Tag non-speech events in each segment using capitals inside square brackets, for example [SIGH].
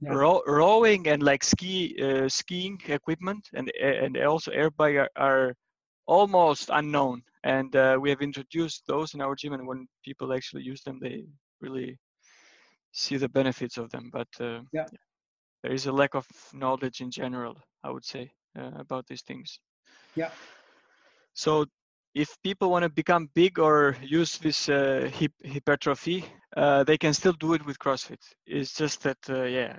Yeah. Row, rowing and like ski uh, skiing equipment and and also air bike are, are almost unknown and uh, we have introduced those in our gym and when people actually use them they really see the benefits of them but uh, Yeah. there is a lack of knowledge in general i would say uh, about these things Yeah. so if people want to become big or use this uh, hip, hypertrophy uh, they can still do it with crossfit it's just that uh, yeah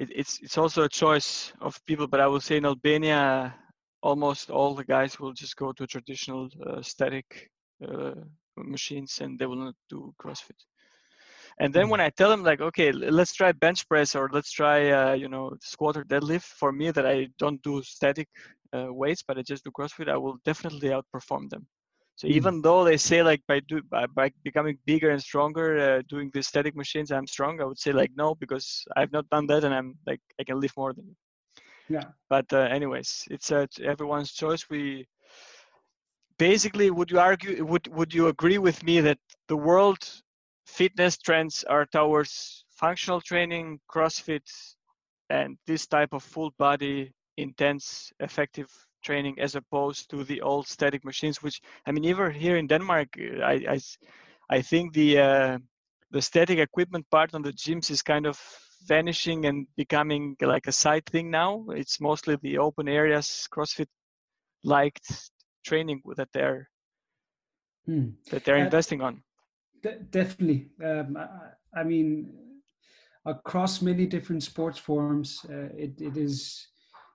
it, it's it's also a choice of people but i will say in albania almost all the guys will just go to traditional uh, static uh, machines and they will not do CrossFit. And then when I tell them like, okay, let's try bench press or let's try, uh, you know, squat or deadlift. For me, that I don't do static weights, but I just do CrossFit, I will definitely outperform them. So Mm. even though they say like by do by, by becoming bigger and stronger, uh, doing the static machines, I'm strong. I would say like no, because I've not done that, and I'm like I can lift more than you Yeah. but uh, anyways it's uh, everyone's choice we basically would you argue would would you agree with me that the world fitness trends are towards functional training crossfit and this type of full body intense effective training as opposed to the old static machines which i mean even here in denmark I, i i, think the uh, the static equipment part on the gyms is kind of vanishing and becoming like a side thing now. It's mostly the open areas, CrossFit liked training that they're Hmm. that they're Uh, investing on. De- definitely. Um, I, I mean, across many different sports forms, uh, it, it is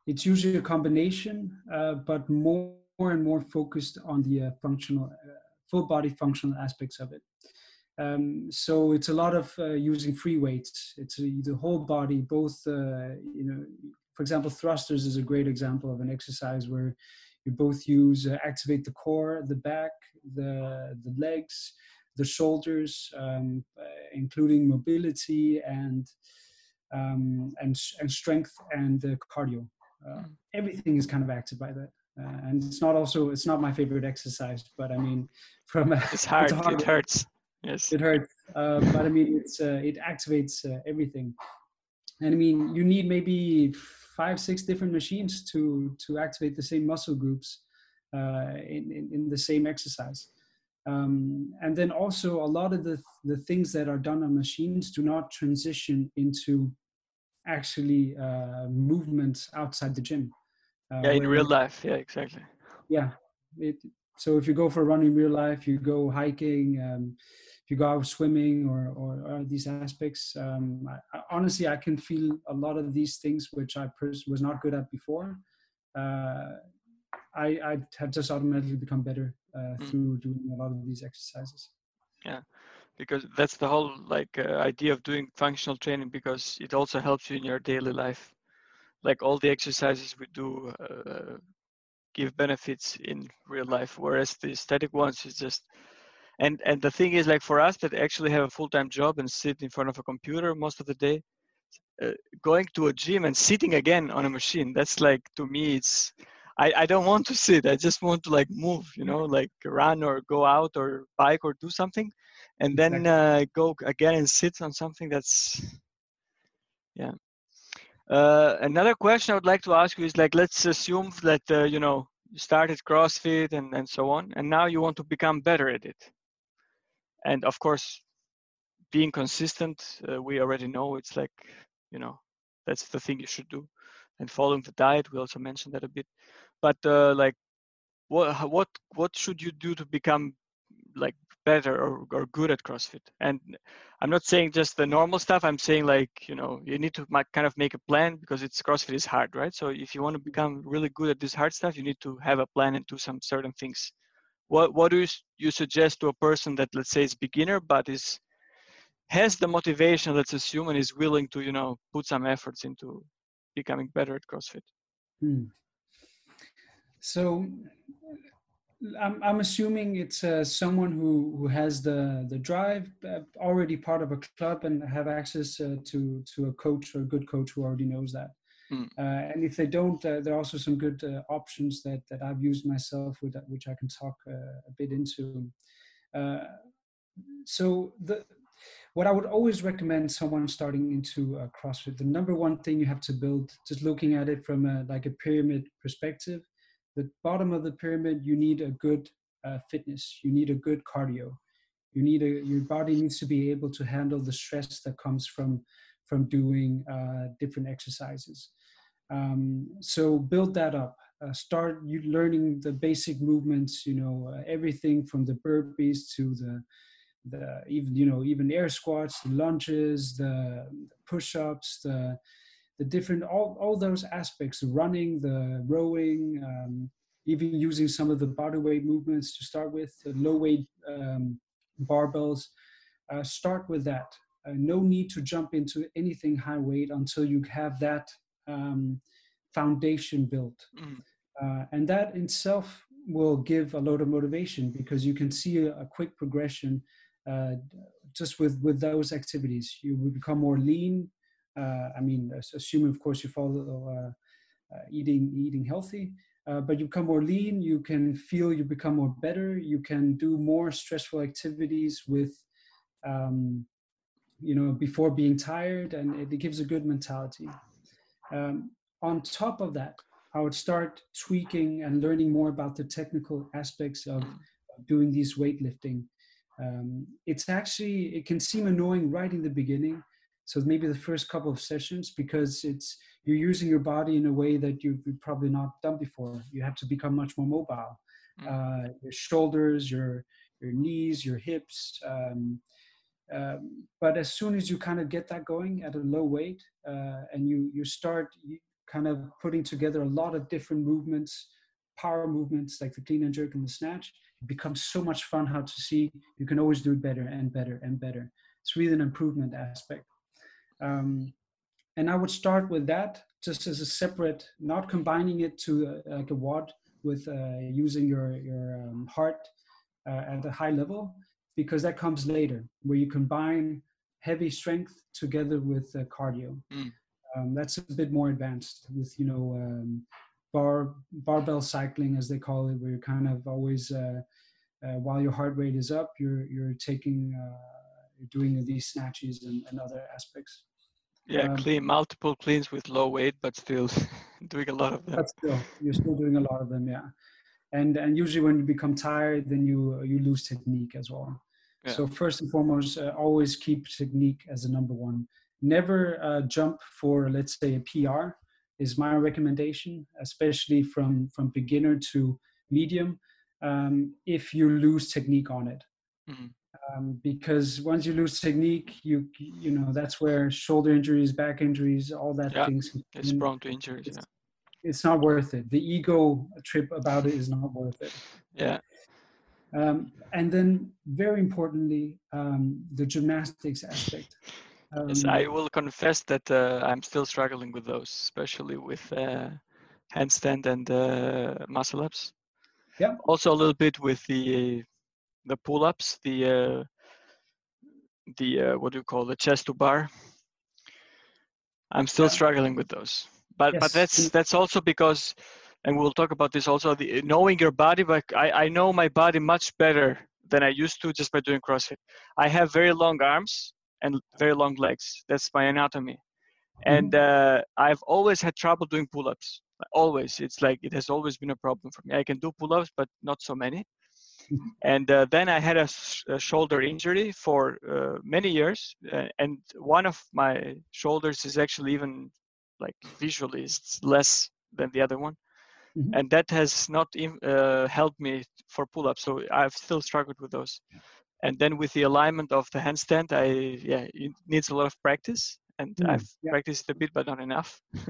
it's usually a combination, uh, but more, and more focused on the uh, functional, uh, full body functional aspects of it. Um, so it's a lot of uh, using free weights. It's the whole body, both uh, you know. For example, thrusters is a great example of an exercise where you both use uh, activate the core, the back, the the legs, the shoulders, um, including mobility and um, and and strength and cardio. Uh, everything is kind of acted by that, uh, and it's not also it's not my favorite exercise, but I mean, [LAUGHS] from a, It's hard. a hard it hurts. Yes. it hurts, uh, but I mean it's uh, it activates uh, everything, and I mean you need maybe five six different machines to to activate the same muscle groups uh, in, in in the same exercise. Um, and then also a lot of the the things that are done on machines do not transition into actually uh, movements outside the gym. Uh, Yeah, in real life. Yeah, exactly. yeah it, so if you go for a run in real life you go hiking um, if you go out swimming or, or, or these aspects um, I, I, honestly i can feel a lot of these things which i pers- was not good at before uh, I, I have just automatically become better uh, Mm. through doing a lot of these exercises Because that's the whole like uh, idea of doing functional training because it also helps you in your daily life. Like all the exercises we do uh, give benefits in real life, whereas the static ones is just and and the thing is like for us that actually have a full-time job and sit in front of a computer most of the day uh, going to a gym and sitting again on a machine that's like to me it's I, I don't want to sit i just want to like move you know like run or go out or bike or do something and then uh, go again and sit on something that's yeah. Uh, another question i would like to ask you is like let's assume that uh, you know you started crossfit and, and so on and now you want to become better at it. And of course being consistent uh, we already know it's like you know that's the thing you should do. And following the diet we also mentioned that a bit but uh, like what what what should you do to become like better or, or good at crossfit? And i'm not saying just the normal stuff i'm saying like you know you need to ma- kind of make a plan because it's crossfit is hard right? So if you want to become really good at this hard stuff you need to have a plan and do some certain things. What what do you, you suggest to a person that let's say is beginner but is has the motivation let's assume and is willing to you know put some efforts into becoming better at crossfit? Hmm. So I'm, I'm assuming it's uh, someone who, who has the, the drive, uh, already part of a club and have access uh, to, to a coach or a good coach who already knows that. Mm. Uh, and if they don't, uh, there are also some good uh, options that, that I've used myself with which I can talk uh, a bit into. Uh, so the what I would always recommend someone starting into uh, CrossFit, the number one thing you have to build, just looking at it from a, like a pyramid perspective, the bottom of the pyramid, you need a good uh, fitness, you need a good cardio, you need a your body needs to be able to handle the stress that comes from from doing uh, different exercises. Um, so build that up. Uh, start you learning the basic movements. You know uh, everything from the burpees to the the even you know even air squats, the lunges, the push-ups, the the different all all those aspects, the running, the rowing, um, even using some of the body weight movements to start with, the low weight um, barbells. Uh, start with that. Uh, no need to jump into anything high weight until you have that um, foundation built. Mm. Uh, and that itself will give a lot of motivation because you can see a, a quick progression uh, just with with those activities. You will become more lean. Uh, I mean, assuming of course you follow uh, eating eating healthy. Uh, but you become more lean you can feel you become more better you can do more stressful activities with um, you know before being tired and it, it gives a good mentality um, on top of that i would start tweaking and learning more about the technical aspects of doing these weightlifting um, it's actually it can seem annoying right in the beginning so maybe the first couple of sessions because it's you're using your body in a way that you've probably not done before. You have to become much more mobile. Mm. uh, your shoulders your your knees your hips um, um, but as soon as you kind of get that going at a low weight uh, and you you start kind of putting together a lot of different movements power movements like the clean and jerk and the snatch it becomes so much fun how to see you can always do it better and better and better. It's really an improvement aspect um, and i would start with that just as a separate not combining it to uh, like a WOD with uh, using your your um, heart uh, at a high level because that comes later where you combine heavy strength together with uh, cardio. Mm. Um, that's a bit more advanced with you know um, bar barbell cycling as they call it, where you're kind of always uh, uh, while your heart rate is up, you're you're taking uh, doing these snatches and, and other aspects. Yeah, um, clean multiple cleans with low weight, but still [LAUGHS] doing a lot of them. But still, you're still doing a lot of them, yeah and and usually when you become tired then you you lose technique as well yeah. so first and foremost uh, always keep technique as a number one never uh, jump for let's say a pr is my recommendation especially from from beginner to medium um, if you lose technique on it mm-hmm. Um, because once you lose technique you you know that's where shoulder injuries back injuries all that yeah. things it's prone to injuries yeah it's not worth it. The ego trip about it is not worth it. Yeah. Um, and then, very importantly, um, the gymnastics aspect. Um, yes, I will confess that uh, I'm still struggling with those, especially with uh, handstand and uh, muscle ups. Yeah. Also, a little bit with the the pull ups, the uh, the uh, what do you call the chest to bar. I'm still yeah. struggling with those but yes. but that's that's also because and we'll talk about this also the knowing your body but I, I know my body much better than i used to just by doing crossfit i have very long arms and very long legs that's my anatomy and mm-hmm. uh, i've always had trouble doing pull-ups always it's like it has always been a problem for me i can do pull-ups but not so many. And uh, then i had a, a shoulder injury for uh, many years uh, and one of my shoulders is actually even like visually it's less than the other one. Mm-hmm. and that has not uh, helped me for pull-ups so i've still struggled with those. And then with the alignment of the handstand i yeah it needs a lot of practice and mm, i've yeah. practiced a bit but not enough. [LAUGHS]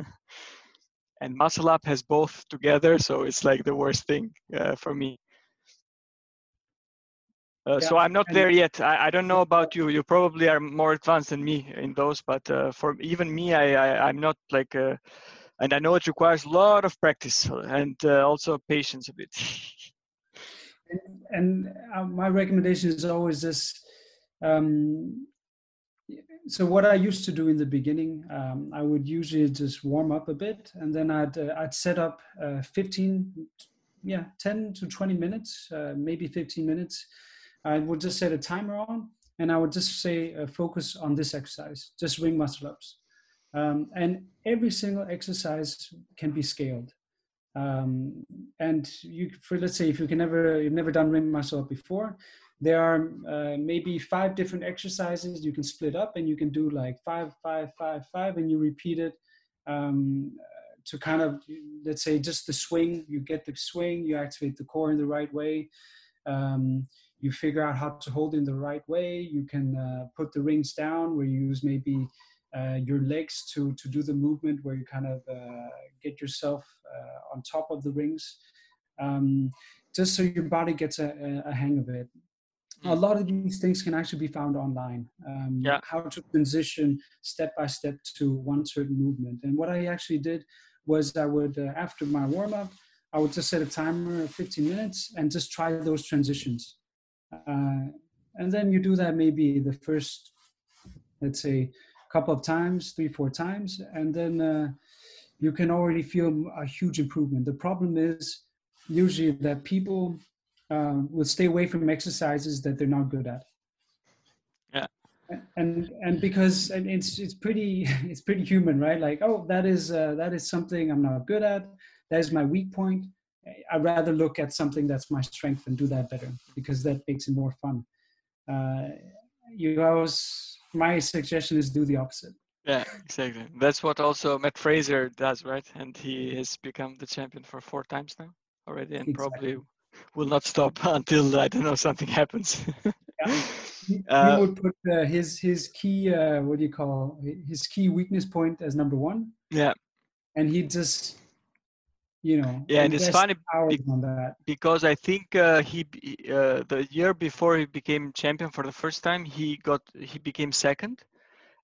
And muscle up has both together so it's like the worst thing uh, for me uh, yeah. So I'm not there yet. I, I don't know about you. You probably are more advanced than me in those, but uh, for even me, I, I am not like, uh, and I know it requires a lot of practice and uh, also patience a bit. and, and uh, my recommendation is always this. Um, so what I used to do in the beginning, um, I would usually just warm up a bit, and then I'd I'd set up 15, yeah, 10 to 20 minutes, maybe 15 minutes I would just set a timer on and I would just say uh, focus on this exercise, just ring muscle ups. Um, and every single exercise can be scaled. Um, and you, for let's say, if you can never, you've never done ring muscle up before, there are uh, maybe five different exercises you can split up, and you can do like five, five, five, five, and you repeat it um, to kind of, let's say, just the swing. You get the swing, you activate the core in the right way. Um, you figure out how to hold in the right way. You can uh, put the rings down where you use maybe uh, your legs to to do the movement where you kind of uh, get yourself uh, on top of the rings, um, just so your body gets a, a hang of it. A Mm. lot of these things can actually be found online. Um, Yeah. How to transition step by step to one certain movement. And what I actually did was I would uh, after my warm up, I would just set a timer of 15 minutes and just try those transitions. Uh, and then you do that maybe the first, let's say, couple of times, three, four times, and then uh, you can already feel a huge improvement. The problem is usually that people uh, will stay away from exercises that they're not good at. Yeah. And and because and it's it's pretty [LAUGHS] it's pretty human, right? Like oh that is uh, that is something I'm not good at. That is my weak point. I'd rather look at something that's my strength and do that better because that makes it more fun. Uh, you always my suggestion is do the opposite. Yeah, exactly. That's what also Mat Fraser does, right? And he has become the champion for four times now already, and probably will not stop [LAUGHS] until I don't know something happens. Yeah. He, [LAUGHS] Uh, he would put uh, his his key uh, what do you call his key weakness point as number one, yeah, and he just you know yeah, and it's funny be- because I think uh, he uh, the year before he became champion for the first time, he got he became second,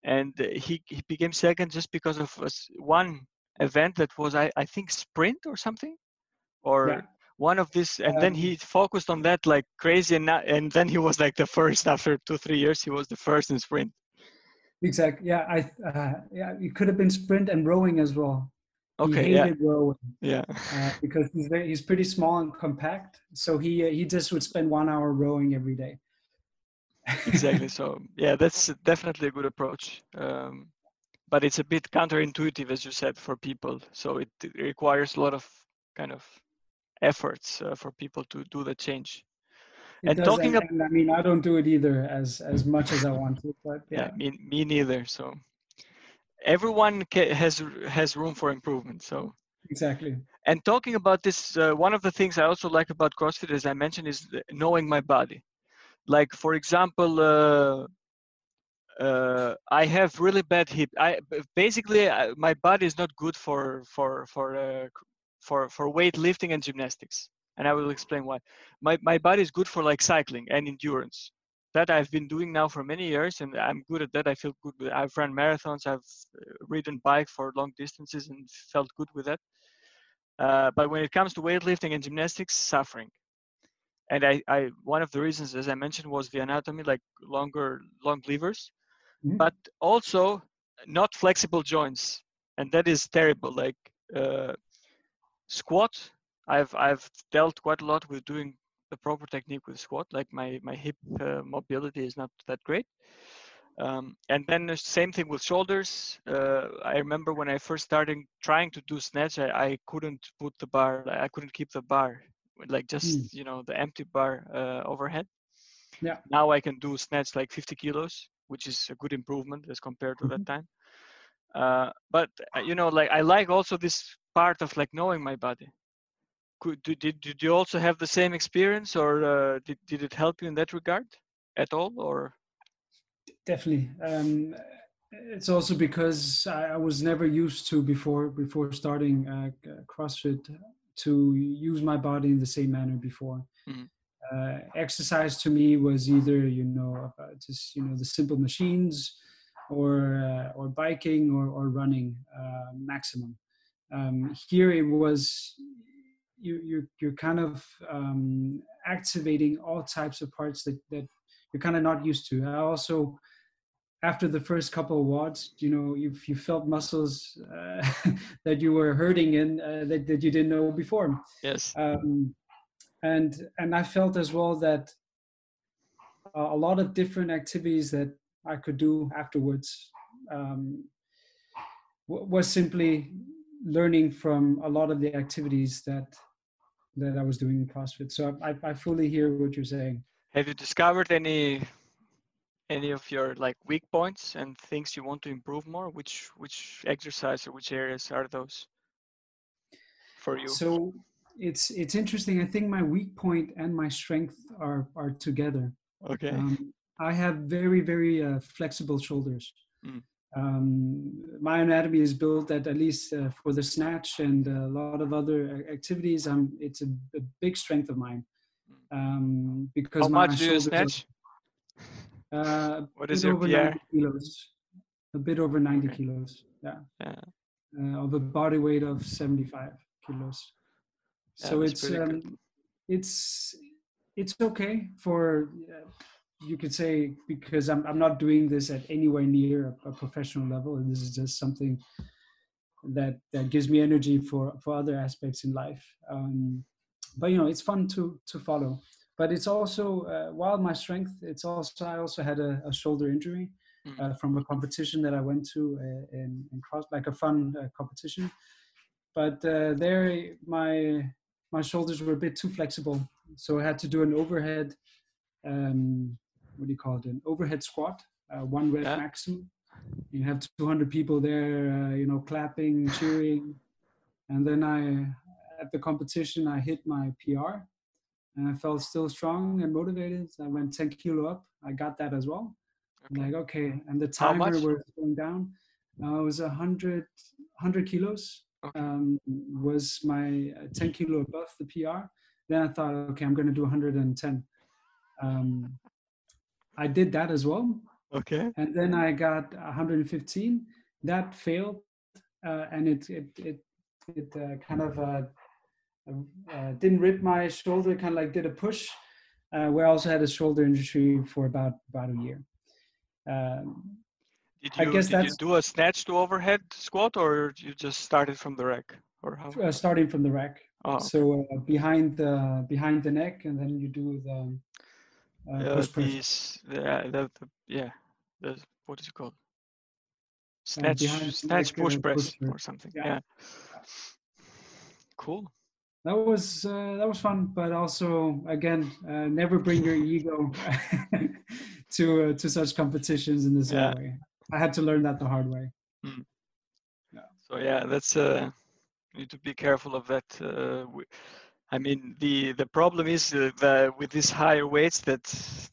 and he he became second just because of us- one event that was I I think sprint or something, or Yeah. one of this, and then Um, he focused on that like crazy, and now, and then he was like the first after two three years he was the first in sprint. Exactly. Yeah, I uh, yeah it could have been sprint and rowing as well. Okay, he yeah, rowing yeah, uh, because he's very, he's pretty small and compact. So he uh, he just would spend one hour rowing every day. exactly. [LAUGHS] So yeah, that's definitely a good approach. Um, but it's a bit counterintuitive, as you said, for people. So it it requires a lot of kind of efforts uh, for people to do the change. It And does, talking and, ab- and I mean, I don't do it either as as much as I want to, but Yeah, yeah, me, me neither. So everyone ca- has has room for improvement. So exactly. and talking about this, uh, one of the things I also like about CrossFit, as I mentioned, is knowing my body. Like for example, uh, uh, I have really bad hip. I basically I, my body is not good for for for uh, for for weightlifting and gymnastics, and I will explain why. My my body is good for like cycling and endurance. That I've been doing now for many years, and I'm good at that. I feel good. With, I've run marathons. I've uh, ridden bike for long distances and felt good with that. Uh, but when it comes to weightlifting and gymnastics, suffering. And I, I, one of the reasons, as I mentioned, was the anatomy, like longer, long levers, Mhm. but also not flexible joints, and that is terrible. Like uh, squat, I've, I've dealt quite a lot with doing the proper technique with squat. Like my, my hip uh, mobility is not that great. Um, and then the same thing with shoulders. Uh, I remember when I first started trying to do snatch, I, I couldn't put the bar, I couldn't keep the bar, like just you know the empty bar uh, overhead. Yeah. Now I can do snatch like 50 kilos, which is a good improvement as compared to that time. Uh, but uh, you know, like I like also this part of like knowing my body. Could did did, you also have the same experience, or uh, did did it help you in that regard at all, or? definitely um, it's also because I, I was never used to before before starting uh, crossfit to use my body in the same manner before Mhm. uh, exercise to me was either you know uh, just you know the simple machines or uh, or biking or, or running uh, maximum um, here it was you, you you're kind of um, activating all types of parts that, that you're kind of not used to i also after the first couple of WODs, you know, you you felt muscles uh, [LAUGHS] that you were hurting in uh, that, that you didn't know before. Yes. Um, and and I felt as well that a lot of different activities that I could do afterwards. Um, was simply learning from a lot of the activities that that I was doing in CrossFit. So I, I fully hear what you're saying. Have you discovered any any of your like weak points and things you want to improve more? Which which exercise or which areas are those for you? So it's it's interesting. I think my weak point and my strength are are together. Okay. Um, I have very very uh, flexible shoulders. Mm. Um, my anatomy is built that at least uh, for the snatch and a lot of other activities, I'm, it's a, a big strength of mine. Um, because how much do you snatch? Are, uh, what is your PR? Kilos, a bit over 90 okay. kilos. Yeah. yeah. Uh, of a body weight of 75 kilos. Yeah, so it's um, it's it's okay for uh, you could say because I'm I'm not doing this at anywhere near a, a professional level, and this is just something that that gives me energy for for other aspects in life. Um, but you know, it's fun to to follow. But it's also uh, while my strength, it's also I also had a, a shoulder injury mm. uh, from a competition that I went to uh, in, in cross like a fun uh, competition. But uh, there, my my shoulders were a bit too flexible, so I had to do an overhead um, what do you call it an overhead squat uh, one rep yeah. maximum. You have 200 people there uh, you know clapping [LAUGHS] cheering. And then i at the competition i hit my pr and i felt still strong and motivated. I went 10 kilo up. I got that as well. Okay. like okay. And the timer was going down. Uh, it was 100 100 kilos okay. um, was my uh, 10 kilo above the pr then i thought okay i'm going to do 110 um, I did that as well. Okay. And then I got 115. That failed, uh, and it it it it uh, kind of uh, uh didn't rip my shoulder. Kind of like did a push, uh, where I also had a shoulder injury for about about a year. Um, did you, I guess did you do a snatch to overhead squat, or you just started from the rack, or how? Uh, starting from the rack. Oh. So behind the behind the neck, and then you do the uh, these, yeah, the, the, yeah, the, what is it called? Snatch, snatch push press push or something. Yeah. yeah. Cool. That was uh, that was fun, but also again, uh, never bring your [LAUGHS] ego [LAUGHS] to uh, to such competitions in this yeah. way. I had to learn that the hard way. Mm. Yeah. So yeah, that's uh, you need to be careful of that. Uh, I mean, the the problem is uh, that with these higher weights that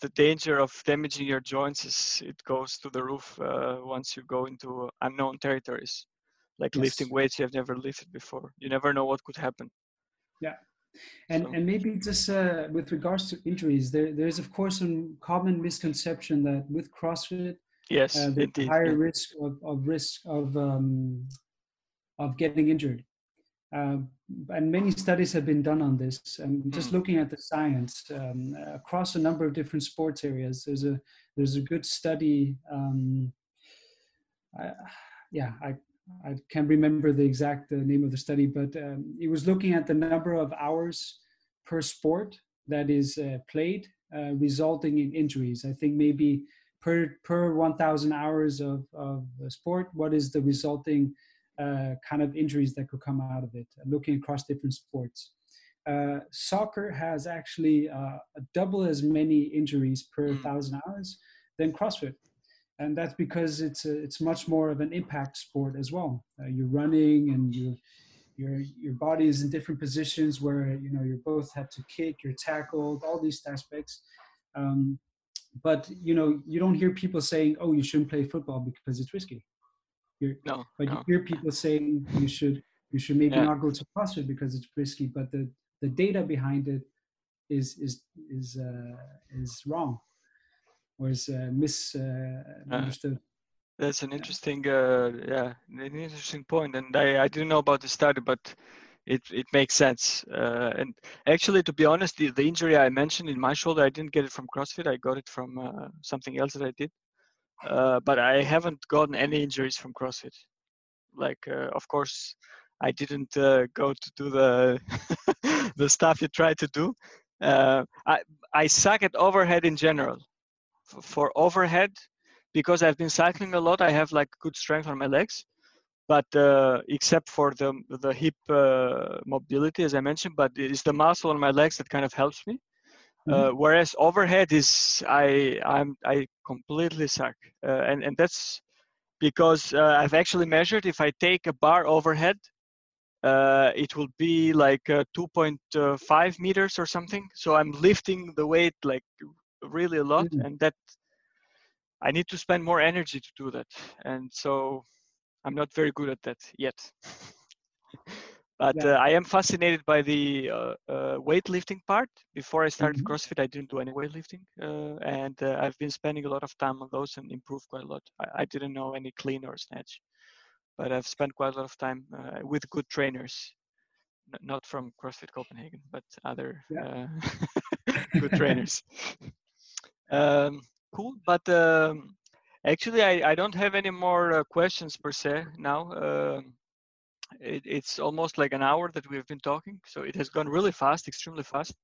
the danger of damaging your joints is it goes to the roof uh, once you go into unknown territories, like yes. lifting weights you have never lifted before. You never know what could happen. Yeah, and so. and maybe just uh, with regards to injuries, there there's of course some common misconception that with CrossFit, yes, uh, there's higher yeah. risk of, of risk of um, of getting injured. Uh, and many studies have been done on this. And just mm. looking at the science um, across a number of different sports areas, there's a there's a good study. Um, I, yeah, I I can't remember the exact uh, name of the study, but um, it was looking at the number of hours per sport that is uh, played, uh, resulting in injuries. I think maybe per per 1,000 hours of of sport, what is the resulting kind of injuries that could come out of it, looking across different sports. Uh, soccer has actually uh, double as many injuries per mm. thousand hours than CrossFit, and that's because it's a, it's much more of an impact sport as well. Uh, you're running and you your your body is in different positions where you know you both have to kick, you're tackled, all these aspects. Um, but you know you don't hear people saying, "Oh, you shouldn't play football because it's risky." You're, no, but no. you hear people saying you should you should maybe yeah. not go to CrossFit because it's risky, but the the data behind it is is is uh, is wrong or is uh, misunderstood. Uh, that's an interesting, uh, yeah, an interesting point, and I, I didn't know about the study, but it it makes sense. Uh, and actually, to be honest, the, the injury I mentioned in my shoulder, I didn't get it from CrossFit. I got it from uh, something else that I did. Uh, but I haven't gotten any injuries from CrossFit. Like, uh, of course, I didn't uh, go to do the [LAUGHS] the stuff you try to do. Uh, I I suck at overhead in general. for overhead because I've been cycling a lot. I have like good strength on my legs, but uh, except for the the hip mobility, as I mentioned, but it's the muscle on my legs that kind of helps me. Uh, Mhm. whereas overhead is I I'm I completely suck, uh, and and that's because uh, I've actually measured if I take a bar overhead, uh, it will be like uh, 2.5 meters or something. So I'm lifting the weight like really a lot, Mm. and that I need to spend more energy to do that, and so I'm not very good at that yet. [LAUGHS] but Yeah. uh, I am fascinated by the uh, uh, weightlifting part. Before I started Mhm. CrossFit, I didn't do any weightlifting, uh, and uh, I've been spending a lot of time on those and improved quite a lot. I, I didn't know any clean or snatch, but I've spent quite a lot of time uh, with good trainers, N- not from CrossFit Copenhagen, but other uh, [LAUGHS] good trainers. Um, cool, but um, actually, I, I don't have any more uh, questions per se now. Um, it, it's almost like an hour that we've been talking, so it has gone really fast, extremely fast.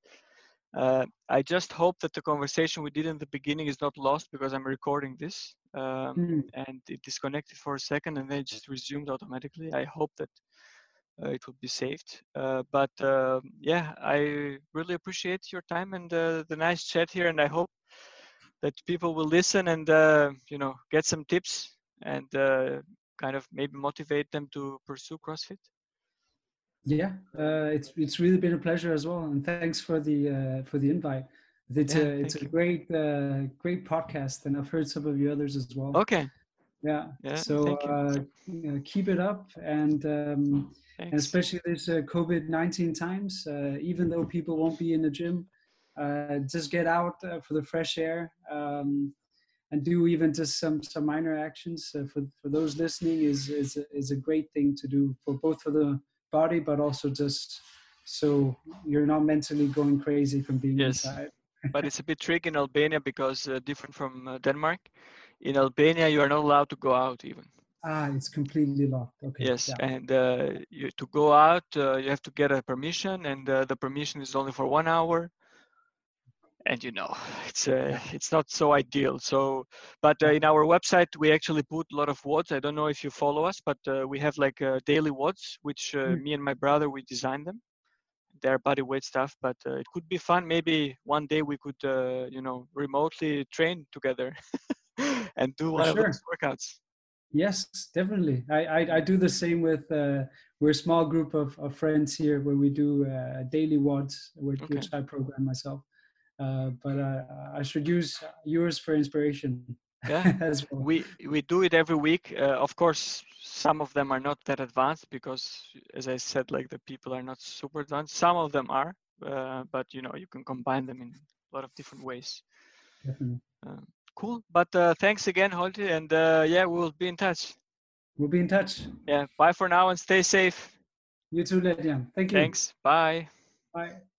Uh, I just hope that the conversation we did in the beginning is not lost because I'm recording this um, Mm. and it disconnected for a second and then it just resumed automatically. I hope that uh, it will be saved. Uh, but uh, yeah, I really appreciate your time and uh, the nice chat here, and I hope that people will listen and uh, you know get some tips and uh, kind of maybe motivate them to pursue CrossFit. Yeah, uh, it's it's really been a pleasure as well, and thanks for the uh, for the invite. It's Yeah, a it's a you. great uh, great podcast, and I've heard some of your others as well. Okay, Yeah. Yeah, So uh, you know, keep it up, and um, and especially this uh, COVID nineteen times. Uh, even though people won't be in the gym, uh, just get out uh, for the fresh air. Um, and do even just some some minor actions uh, for for those listening is is a, is a great thing to do for both for the body but also just so you're not mentally going crazy from being Yes. inside but it's a bit tricky in Albania because uh, different from uh, Denmark. In [LAUGHS] Albania, you are not allowed to go out even. ah it's completely locked okay Yes, yeah and uh, you, to go out, uh, you have to get a permission, and uh, the permission is only for one hour. And you know, it's uh, it's not so ideal. So, but uh, in our website, we actually put a lot of WODs. I don't know if you follow us, but uh, we have like uh, daily WODs, which uh, Mm. me and my brother we designed them. They're body weight stuff, but uh, it could be fun. Maybe one day we could, uh, you know, remotely train together [LAUGHS] and do one of those workouts. yes definitely I, I i do the same with uh we're a small group of, of friends here where we do uh, daily WODs which, Okay. which i program myself uh, but uh, i should use yours for inspiration Yeah. [LAUGHS] as well. We we do it every week. Uh, of course some of them are not that advanced because as i said like the people are not super advanced. Some of them are uh, but you know you can combine them in a lot of different ways. Definitely. Um, cool. But uh, thanks again Holti, and uh, yeah we will be in touch. We'll be in touch. Yeah. Bye for now and stay safe. You too Ledian. thank you. Thanks. Bye. Bye